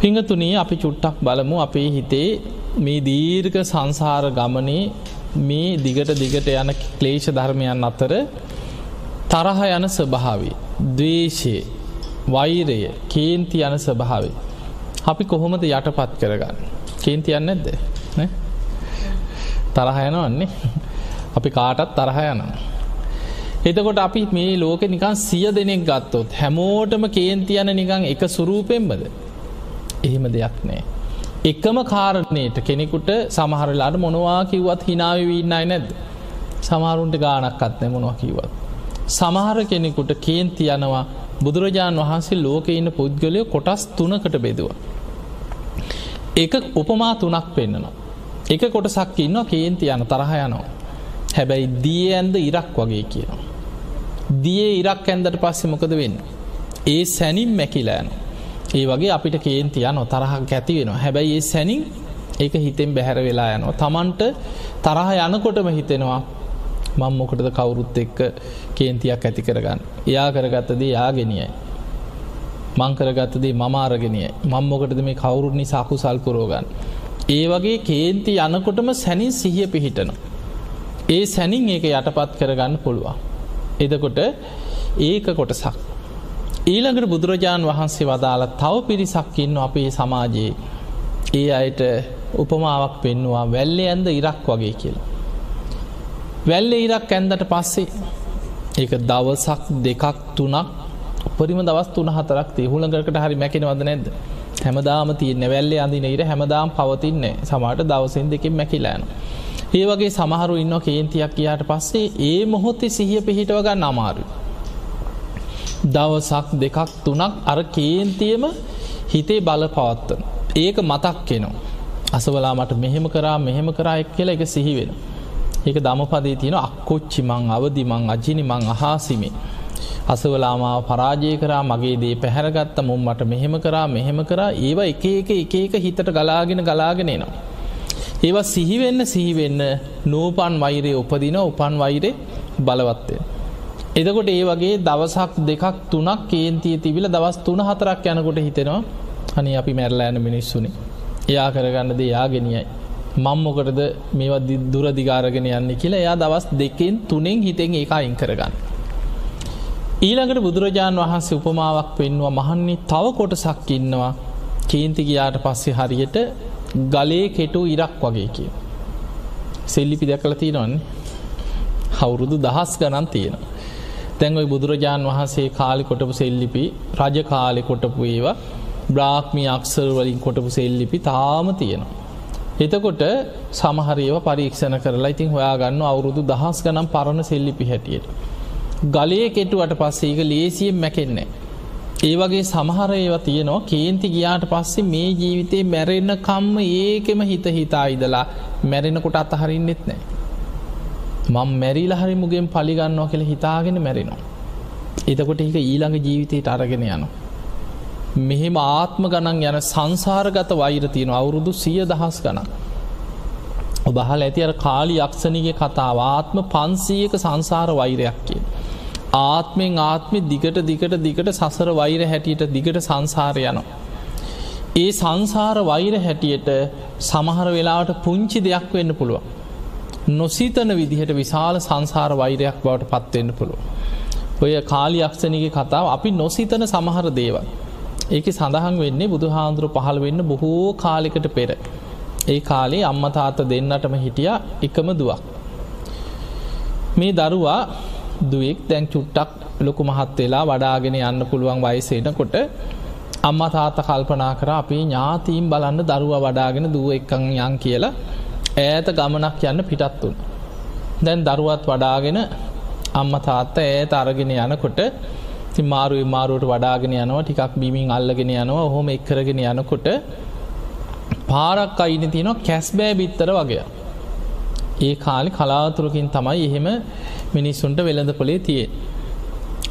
පිංහතුනී අපි චුට්ටක් බලමු අපේ හිතේ මේ දීර්ඝ සංසාර ගමනේ මේ දිගට දිගට යන ක්ලේෂ ධර්මයන් අතර තරහ යන ස්වභාවේ දවේශය වෛරය කේන්ති යන ස්වභාවේ අපි කොහොමද යටපත් කරගන්න? කේන්ති යන්න ඇද්ද තරහ යනවන්නේ. අපි කාටත් තරහ යනවා. එතකොට අපි මේ ලෝක නිකන් සිය දෙනෙක් ගත්තොත් හැමෝටම කේන්ති යන නිකං එක සුරූපෙන්බද එහෙම දෙයක් නෑ එකම කාරණයට කෙනෙකුට සමහරලාට මොනවා කිව්වත් හිනාවවන්නයි නැද්ද සමහරුන්ට ගානක් අත්නෑ මොනවා කිවත් සමහර කෙනෙකුට කේන්ති යනවා බුදුරජාණන් වහන්සේ ලෝක ඉන්න පුද්ගලය කොටස් තුනකට බෙදුව. එක උපමා තුනක් පෙන්න්නනවා. එක කොටසක් ඉන්න කේන්ති යන තරහ යනවා. හැබැයි දිය ඇන්ද ඉරක් වගේ කියනවා. දිය ඉරක් ඇන්දට පස්සෙ මොකද වෙන්න. ඒ සැනින් මැකිලෑන. ඒ වගේ අපිට කේන්ති යන තරහක් ඇති වෙනවා හැබැයි ඒ සැනින් ඒක හිතෙන් බැහැර වෙලා යනවා. තමන්ට තරහ යනකොටම හිතෙනවා මං මොකටද කවුරුත් එක්ක කේන්තියක් ඇති කරගන්න. එයා කරගත්තදේ යාගෙනියයි. මංකරගත්තදේ මමාරගෙනිය මං මොකටද මේ කවුරුත් නිසා අකුසල් පුරෝගන්න. ඒ වගේ කේන්ති යනකොටම සැනින් සිහිය පිහිටන. ඒ සැනින් ඒක යටපත් කරගන්න පුළුවන්. එදකොට ඒක කොටසක්. ඊළඟට බුදුරජාණන් වහන්සේ වදාළ තව පිරිසක්කින්න අපේ සමාජයේ ඒ අයට උපමාවක් පෙන්නවා වැල්ලේ ඇන්ද ඉරක් වගේ කියලා. වැල්ල ඉරක් ඇන්දට පස්සේ ඒක දවසක් දෙකක් තුනක් උපරිම දවස් තුන හතරක් තිහුළඟකට හරි මැකෙනවද නැද්ද හැමදාම තියන්න වැල්ලේ අඳින ඉර හැමදාම් පවතින්නේ සමට දවසෙන් දෙකින් මැකිලෑන. ඒ වගේ සමහරු ඉන්න කේන්තියක් කියාට පස්සේ ඒ මොහොත්තේ සිහිය පිහිටව ගන්න අමාරු. දවසක් දෙකක් තුනක් අර කේන්තියම හිතේ බල පවත්තන. ඒක මතක් කෙනවා. අසවලා මට මෙහෙම කරා මෙහෙම කරා එක් කියලා එක සිහිවෙන. ඒක දමපදේ තියෙන අක්කොච්චි මං අවදිමං අජිනි මං අහාසිමේ. අසවලාමාව පරාජය කරා මගේ දේ පැහැරගත්ත මුම් මට මෙහෙම කරා මෙහෙම කරා ඒවා එක එක එක එක හිතට ගලාගෙන ගලාගෙනනවා. ඒවා සිහිවෙන්න සිහිවෙන්න නූපන් වෛරය උපදින උපන් වෛරය බලවත්තය. එදකොට ඒ වගේ දවසක් දෙකක් තුනක් කේන්තිය තිබිල දවස් තුන හතරක් යනකොට හිතෙනවා හනි අපි මැරලෑන මිනිස්සුනි. එයා කරගන්න දේ යාගෙනියයි. මංමොකටද මේවා දුරදිගාරගෙන යන්න කියලා එයා දවස් දෙකෙන් තුනෙන් හිතෙන් ඒ අයින් කරගන්න. ඊළඟට බුදුරජාණන් වහන්සේ උපමාවක් පෙන්වා මහන්නේ තව කොටසක් ඉන්නවා කේන්ති ගියාට පස්සේ හරියට ගලේ කෙටු ඉරක් වගේ කිය. සෙල්ලිපි දැකල තියෙනවන්නේ හවුරුදු දහස් ගණන් තියෙන. තැන්වයි බුදුරජාණන් වහන්සේ කාලි කොටපු සෙල්ලිපි රජ කාලෙ කොටපු ඒවා බ්‍රාක්්මි අක්සල් වලින් කොටපු සෙල්ලිපි තාම තියෙනවා. එතකොට සමහරයව පරීක්ෂණ කරලා ඉතින් හොයාගන්න අවුරුදු දහස් ගනම් පරණ සෙල්ලිපි හැටියට. ගලේ කෙටුවට පස්සේ ඒක ලේසියෙන් මැකෙන්නේ. ඒ වගේ සමහර ඒවා තියෙනවා කේන්ති ගියාට පස්සේ මේ ජීවිතේ මැරෙන්න කම්ම ඒකෙම හිත හිතා ඉදලා මැරෙනකොට අතහරින්නෙත් නෑ. මං මැරිල හරි මුගෙන් පලිගන්නවා කියල හිතාගෙන මැරෙනවා. එතකොට ඒක ඊළඟ ජීවිතයට අරගෙන යනවා. මෙහෙම ආත්ම ගණන් යන සංසාරගත වෛර තියෙන අවුරුදු සිය දහස් ගණන්. ඔබහල් ඇති අර කාලි යක්ෂණගේ කතාව ආත්ම පන්සීයක සංසාර වෛරයක් කිය. ආත්මෙන් ආත්මි දිගට දිගට දිගට සසර වෛර හැටියට දිගට සංසාර යනවා. ඒ සංසාර වෛර හැටියට සමහර වෙලාවට පුංචි දෙයක් වෙන්න පුළුවන්. නොසීතන විදිහට විශාල සංසාර වෛරයක් බවට පත්වෙන්න පුළුව. ඔය කාලි යක්ෂණගේ කතාව අපි නොසිතන සමහර දේවල්. ඒක සඳහන් වෙන්නේ බුදු හාන්දුරු පහළ වෙන්න බොහෝ කාලිකට පෙර. ඒ කාලේ අම්මතාත දෙන්නටම හිටිය එකම දුවක්. මේ දරුවා දුවෙක් දැන් චුට්ටක් ලොකු මහත් වෙලා වඩාගෙන යන්න පුළුවන් වයසේනකොට අම්ම තාත කල්පනා කර අපේ ඥාතීම් බලන්න දරුව වඩාගෙන දුව එක්කං යන් කියලා ඈත ගමනක් යන්න පිටත්තුන්. දැන් දරුවත් වඩාගෙන අම්ම තාත්ත ඈත අරගෙන යනකොට මාරුව මාරුවට වඩාගෙන යනවා ටිකක් බිමින් අල්ලගෙන යනවා හොම එක්කරගෙන යනකොට පාරක් අයින තියෙනවා කැස්බෑ බිත්තර වගේ. ඒ කාලි කලාතුරකින් තමයි එහෙම මිනිස්සුන්ට වෙළඳ පොලේ තියේ.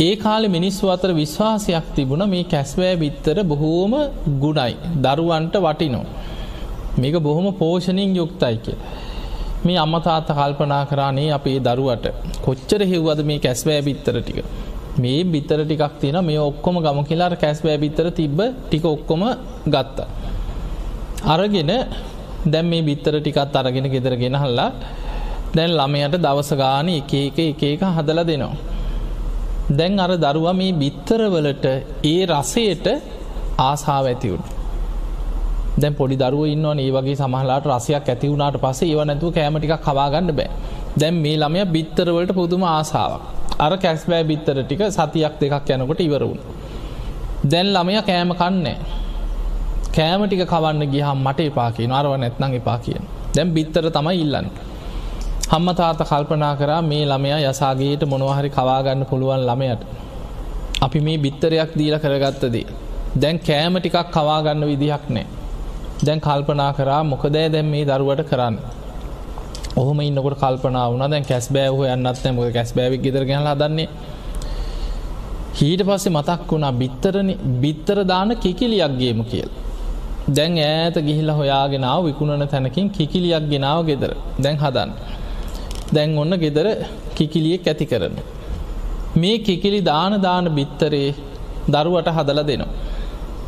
ඒ කාලෙ මිනිස්සු අතර විශ්වාසයක් තිබුණ මේ කැස්වෑ බිත්තර බොහෝම ගුණයි දරුවන්ට වටිනෝ. මේක බොහොම පෝෂණින් යුක්තයි කිය. මේ අම්මතාත කල්පනා කරානේ අපේ දරුවට කොච්චර හෙව්වද මේ කැස්වෑ බිත්තර ටික. මේ බිත්තර ටිකක් තියෙන මේ ඔක්කොම ගම කියලාට කැස්බෑ බිත්තර තිබ්බ ටික ඔක්කොම ගත්තා. අරගෙන දැම් මේ බිත්තර ටිකත් අරගෙන ගෙදර ගෙනහල්ලා දැන් ළමයට දවස ගාන එක එක එක එක හදල දෙනවා. දැන් අර දරුව මේ බිත්තරවලට ඒ රසයට ආසාාව ඇතිවුණ. දැන් පොඩි දරුව ඉන්න ඒ වගේ සමහලාට රසයක් ඇති වුණට පසේ ඒව නැතුව කෑමටික් කවාගන්න බෑ දැන් මේ ළමය බිත්තරවලට පුදුම ආසාාවක් අර කැස්බෑ බිත්තර ටික සතියක් දෙකක් යනකොට ඉවරුණ. දැන් ළමය කෑම කන්නේ. කෑම ටික කවන්න ගියහම් මට එපා කිය අරව නැත්නං එපා කියන දැම් බිත්තර තමයි ඉල්ලන්න. හම්ම තාත කල්පනා කරා මේ ළමයා යසාගේට මොනවහරි කවාගන්න පුළුවන් ළමයට. අපි මේ බිත්තරයක් දීල කරගත්තදී. දැන් කෑම ටිකක් කවාගන්න විදිහක් නෑ. දැන් කල්පනා කරා මොකදෑ දැන් මේ දරුවට කරන්න. ඔහොම ඉන්නකොට කල්පනා වුණ දැන් කැස් බෑහ යන්නත් මොක කැස් බෑවි ගෙදර ගැල දන්නේ හීට පස්සේ මතක් වුණා බිත්තරන බිත්තර දාන කිකිලියක් ගේම කියල්. දැන් ඈත ගිහිල්ල හොයාගෙනාව විකුණන තැනකින් කිකිලියක් ගෙනාව ගෙදර දැන් හදන්න. දැන් ඔන්න ගෙදර කිකිලියෙක් ඇති කරන. මේ කිකිලි දාන දාන බිත්තරේ දරුවට හදල දෙනවා.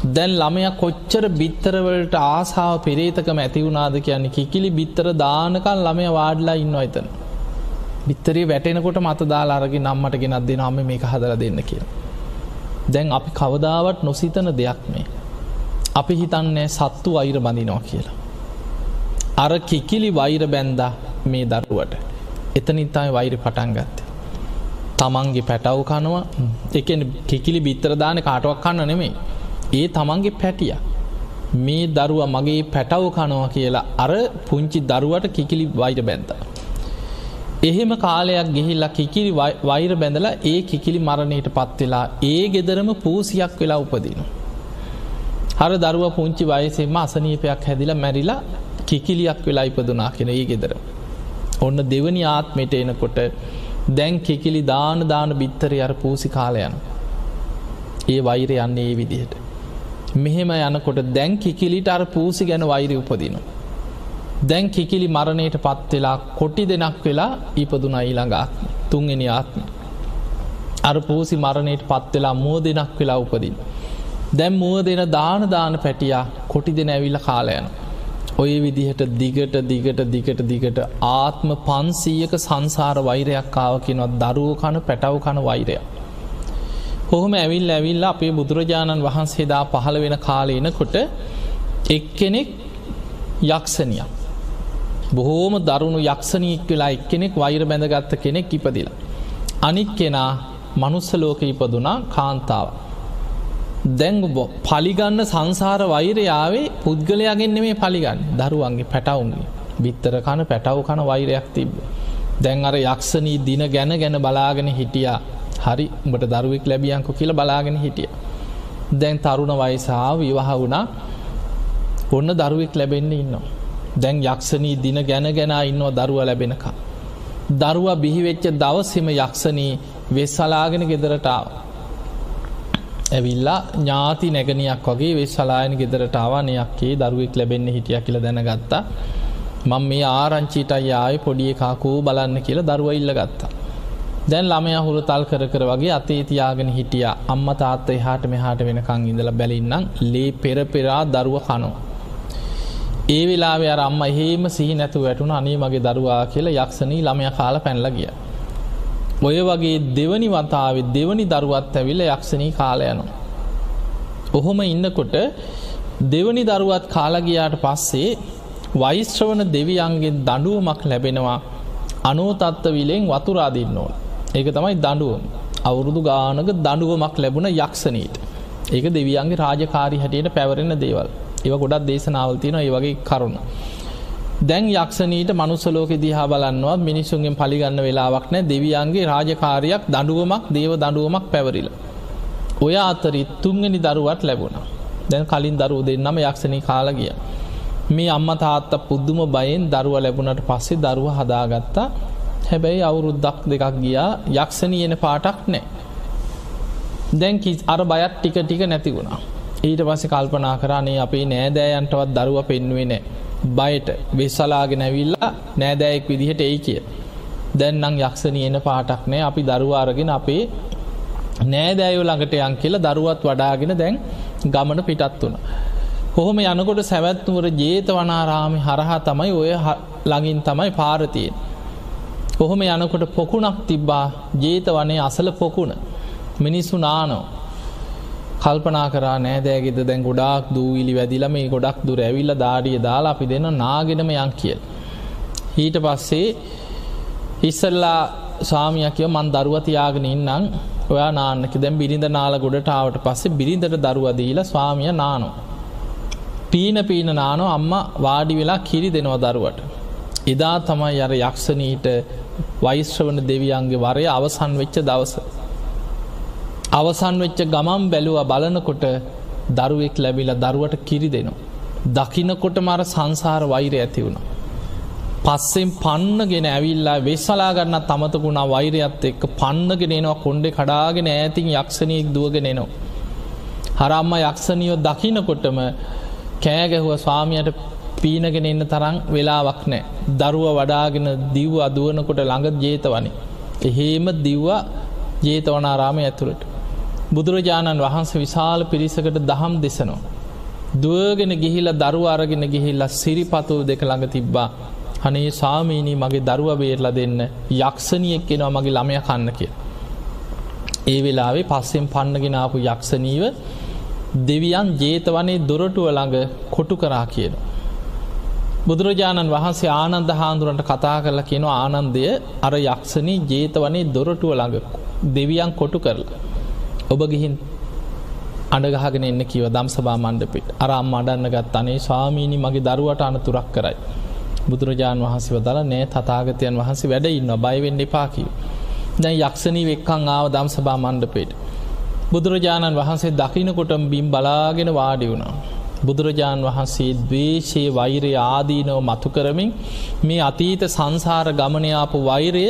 දැන් ළමය කොච්චර බිත්තරවලට ආසාාව පෙරේතකම ඇතිවුණාද කියන්නේ කිකිලි බිත්තර දානකල් ළමය වාඩලා ඉන්න අතන. බිත්තරේ වැටෙනකොට මත දාලාරගේ නම්මට ගෙනත් දෙන අම මේක හදර දෙන්න කිය. දැන් අපි කවදාවත් නොසිතන දෙයක් මේ. අපි හිතන්නේ සත්තු අයිර බඳිනවා කියලා. අර කිකිලි වෛර බැන්දා මේ දරුවට. එතනිත්තයි වෛර පටන් ගත්තේ. තමන්ගේ පැටව් කනවා එක කිකිලි බිත්තර දාන කාටුවක් කන්න නෙමේ ඒ තමන්ගේ පැටිය මේ දරුව මගේ පැටව් කනවා කියලා අර පුංචි දරුවට කිකිලි වෛර බැන්ත. එහෙම කාලයක් ගෙහිල්ලා කිකිලි වෛර බැඳලා ඒ කිකිලි මරණයට පත්වෙලා ඒ ගෙදරම පූසියක් වෙලා උපදින. හර දරුව පුංචි වයසෙම අසනීපයක් හැදිලා මැරිලා කිකිලියක් වෙලා ඉපදුනා කෙන ඒ ගෙදර. ඔන්න දෙවනි ආත්මට එනකොට දැන් කිකිලි දාන දාන බිත්තරය අර පූසි කාලයන. ඒ වෛර යන්නේ ඒ විදිහට. මෙහෙම යනකොට දැන් කිකිලිට අර පූසි ගැන වෛරය උපදින. දැන් කිකිලි මරණයට පත්වෙලා කොටි දෙනක් වෙලා ඉපදුන ඊළඟ ආත්ම තුන්ගෙන ආත්ම. අර පූසි මරණයට පත්වෙලා මුව දෙනක් වෙලා උපදින්. දැම් මුව දෙන දාන දාන පැටියා කොටි දෙන ඇවිල්ල කාලයන. ඔය විදිහට දිගට දිගට දිගට දිගට ආත්ම පන්සීයක සංසාර වෛරයක් කාවකිනොත් දරුව කන පැටව් කන වෛරයක්. කොහොම ඇවිල් ඇවිල්ලා අපේ බුදුරජාණන් වහන්සේදා පහළ වෙන කාලයනකොට එක්කෙනෙක් යක්ෂණයක්. බොහෝම දරුණු යක්ෂණීක් වෙලා එක්කෙනෙක් වෛර බැඳගත්ත කෙනෙක් ඉපදිලා. අනික් කෙනා මනුස්සලෝක ඉපදුනා කාන්තාව. දැංග පලිගන්න සංසාර වෛරයාවේ පුද්ගලයාගෙන්න්න මේ පලිගන්න දරුවන්ගේ පැටවුන්ගේ බිත්තර කන පැටව් කන වෛරයක් තිබ. දැන් අර යක්ෂණී දින ගැන ගැන බලාගෙන හිටියා හරි උඹට දරුවෙක් ලැබියංකු කියල බලාගෙන හිටිය. දැන් තරුණ වයිසාාව විවාහ වුණා ඔන්න දරුවෙක් ලැබෙන්නේ ඉන්න. දැන් යක්ෂණී දින ගැන ගැන ඉන්නවා දරුව ලැබෙනකා. දරුව බිහිවෙච්ච දවසෙම යක්ෂණී වෙස්සලාගෙන ගෙදරටාව. ඇවිල්ලා ඥාති නැගනයක් වගේ වෙස්සලායන ගෙදරටාවනයක්කේ දරුවෙක් ලැබෙන්න හිටිය කියල දැනගත්තා. මං මේ ආරංචිට අයාය පොඩිය කාකූ බලන්න කියලා දරුව ඉල්ල ගත්තා. දැන් ළමය හුරු තල් කර කර වගේ අතේ තියාගෙන හිටිය අම්ම තාත්ත එහාට මෙහාට වෙනකං ඉඳල බැලින්නම් ලේ පෙරපෙරා දරුව කනෝ. ඒ වෙලා අර අම්ම එහෙම සිහි නැතු වැටුන අනේ මගේ දරුවා කියලා යක්ෂණී ළමය කාල පැන්ල ගිය. ඔය වගේ දෙවනි වතාව දෙවනි දරුවත් ඇවිල්ල යක්ෂණී කාලයනවා. ඔහොම ඉන්නකොට දෙවනි දරුවත් කාලගියාට පස්සේ වෛශ්‍රවන දෙවියන්ගෙන් දඩුවමක් ලැබෙනවා අනෝතත්ව විලෙන් වතුරාදින්න ඕන. ඒක තමයි දඩුවම් අවුරුදු ගානක දඩුවමක් ලැබුණ යක්ෂණීට. ඒක දෙවියන්ගේ රාජකාරි හැටියට පැවරෙන දේවල්. ඒව ගොඩක් දේශනාවල්තින ඒ වගේ කරුණ. දැන් යක්ෂණීට මනුසලෝක දිහා බලන්නවා මිනිසුන්ගෙන් පලිගන්න වෙලාවක් නෑ දෙවියන්ගේ රාජකාරයක් දඩුවමක් දේව දඩුවමක් පැවරිල. ඔය අතරි තුන්ගනි දරුවත් ලැබුණ. දැන් කලින් දරුව දෙන්නම යක්ෂණී කාලගිය මේ අම්ම තාත්ත පුද්දුම බයෙන් දරුව ලැබුණට පස්සේ දරුව හදාගත්තා. හැබැයි අවුරුද්දක් දෙකක් ගියා යක්ෂණී එන පාටක් නෑ. දැන් කි අර බයත් ටික ටික නැති වුණා. ඊට පස්සේ කල්පනා කරන්නේ අපේ නෑදෑයන්ටවත් දරුව පෙන්නුවේ නෑ. බයට වෙස්සලාගෙන ඇවිල්ලා නෑදෑයෙක් විදිහට එයි කිය. දැන්නම් යක්ෂණී එන පාටක් නෑ අපි දරුවාරගෙන අපේ නෑදෑයෝ ළඟට යන් කියලා දරුවත් වඩාගෙන දැන් ගමන පිටත් වුණ. කොහොම යනකොට සැවැත්නුවර ජේත වනාරාමි හරහා තමයි ඔය ළඟින් තමයි පාරතියෙන්. කොහොම යනකොට පොකුණක් තිබ්බා ජේත වනේ අසල පොකුණ මිනිස්සු නානෝ. කල්පනා කරා නෑදෑගෙද දැන් ගොඩක් දූවිලි වැදිල මේ ගොඩක් දුර ඇවිල්ල දාඩිය දාලා අපි දෙන්න නාගෙනම යන් කියල්. ඊට පස්සේ ඉස්සල්ලා සාමියකව මන් දරුවතියාගෙන ඉන්නම් ඔයා නාන්නක දැම් බිරිඳ නාල ගොඩටාවට පස්සේ බිරිඳට දරුවදීල ස්වාමිය නානු. පීන පීන නානෝ අම්ම වාඩි වෙලා කිරි දෙනවා දරුවට. එදා තමයි අර යක්ෂණීට වෛශ්‍රවන දෙවියන්ගේ වරය අවසන් වෙච්ච දවස. අවසන් වෙච්ච ගමම් බැලුව බලනකොට දරුවෙක් ලැබිලා දරුවට කිරි දෙනවා. දකිනකොට මර සංසාර වෛරය ඇති වුණ. පස්සෙන් පන්නගෙන ඇවිල්ලා වෙස්සලාගන්න තමතකුණා වෛරයත් එක්ක පන්නගෙනනවා කොන්්ඩෙ කඩාගෙන ඇතින් යක්ෂණයෙක් දුවගෙනනවා. හරම්ම යක්ෂණියෝ දකිනකොටම කෑගැහුව ස්වාමියයට පීනගෙන එන්න තරම් වෙලාවක් නෑ. දරුව වඩාගෙන දිව් අදුවනකොට ළඟ ජේතවනි. එහෙම දිව්වා ජේතවනාරාම ඇතුළට. බුදුරජාණන් වහන්සේ විශාල පිරිසකට දහම් දෙසනවා. දුවගෙන ගිහිල දරුව අරගෙන ගිහිල්ලා සිරිපතුල් දෙක ළඟ තිබ්බා. හනේ සාමීනී මගේ දරුව බේරල දෙන්න යක්ෂණියෙක් කෙනවා මගේ ළමය කන්න කිය. ඒ වෙලාවේ පස්සෙන් පන්නගෙනාපු යක්ෂණීව දෙවියන් ජේතවනේ දොරටුව ළඟ කොටු කරා කියන. බුදුරජාණන් වහන්සේ ආනන්ද හාන්දුරන්ට කතා කරලා කියන ආනන්දය අර යක්ෂණී ජේතවනේ දොරටුව ළඟ දෙවියන් කොටු කරලා. ඔබ ගිහින් අඩගහගෙන එන්න කිව දම් සභා මණ්ඩපිට අරම් අඩන්න ගත් අනේ ස්වාමීණි මගේ දරුවට අනතුරක් කරයි. බුදුරජාණන් වහන්සේ වදල නෑ තතාගතයන් වහන්සේ වැඩ ඉන්න බයිවෙන්න එපාකිව. දැන් යක්ෂණී වෙක්කං ආව දම් සභා මණ්ඩපේට. බුදුරජාණන් වහන්සේ දකිනකොටම බිම් බලාගෙන වාඩි වුණා. බුදුරජාණන් වහන්සේ දවේශයේ වෛරය ආදීනව මතු කරමින් මේ අතීත සංසාර ගමනයාපු වෛරය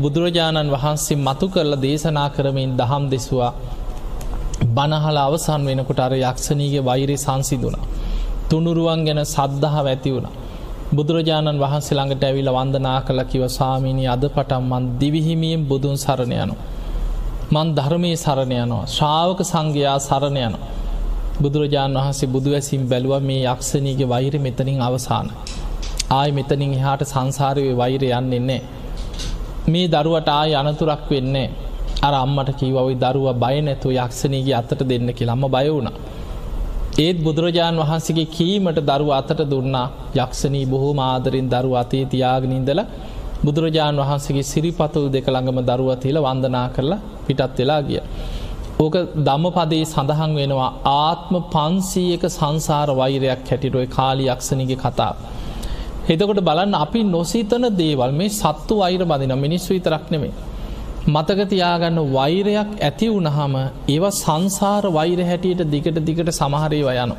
බුදුරජාණන් වහන්සේ මතු කරල දේශනා කරමින් දහම් දෙසවා බනහල අවසන් වෙනකොට අර යක්ෂණීගේ වෛරය සංසිදුන. තුනුරුවන් ගැන සද්ධහ ඇති වුණ. බුදුරජාණන් වහන්සේ ළඟට ඇවිල වන්දනා කළ කිව සාමීනී අද පටම් මන් දිවිහිමියෙන් බුදුන් සරණයනු. මන් ධර්මය සරණයනවා ශ්‍රාවක සංඝයා සරණයන. බුදුරජාණන් වහන්සේ බුදුවැසිම් බැලුව මේ යක්ෂණීගේ වෛර මෙතනින් අවසාන. ආය මෙතනින් එහාට සංසාරවේ වෛර යන්නෙන්නේ. මේ දරුවට ආය අනතුරක් වෙන්නේ. අර අම්මට කීවයි දරුව බය නැතු යක්ෂණීගේ අතට දෙන්න කියලම්ම බය වුණ. ඒත් බුදුරජාණන් වහන්සේගේ කීමට දරුව අතට දුන්නා යක්ෂණී බොහෝ මාදරින් දරු අතේ තියාගනින්දලා බුදුරජාණන් වහන්සේගේ සිරිපතුල් දෙක ළඟම දරුවතිල වන්දනා කරලා පිටත් වෙලා ගිය. ඕක දම්මපදේ සඳහන් වෙනවා ආත්ම පන්සීයක සංසාර වෛරයක් හැටිටොය කාලි යක්ෂණගේ කතා. එතකොට බලන්න අපි නොසීතන දේවල් මේ සත්තු වෛර බදින මිනිස් විතරක් නෙමේ. මතකතියාගන්න වෛරයක් ඇති වුණහම ඒව සංසාර වෛර හැටියට දිගට දිගට සමහරේ වයනු.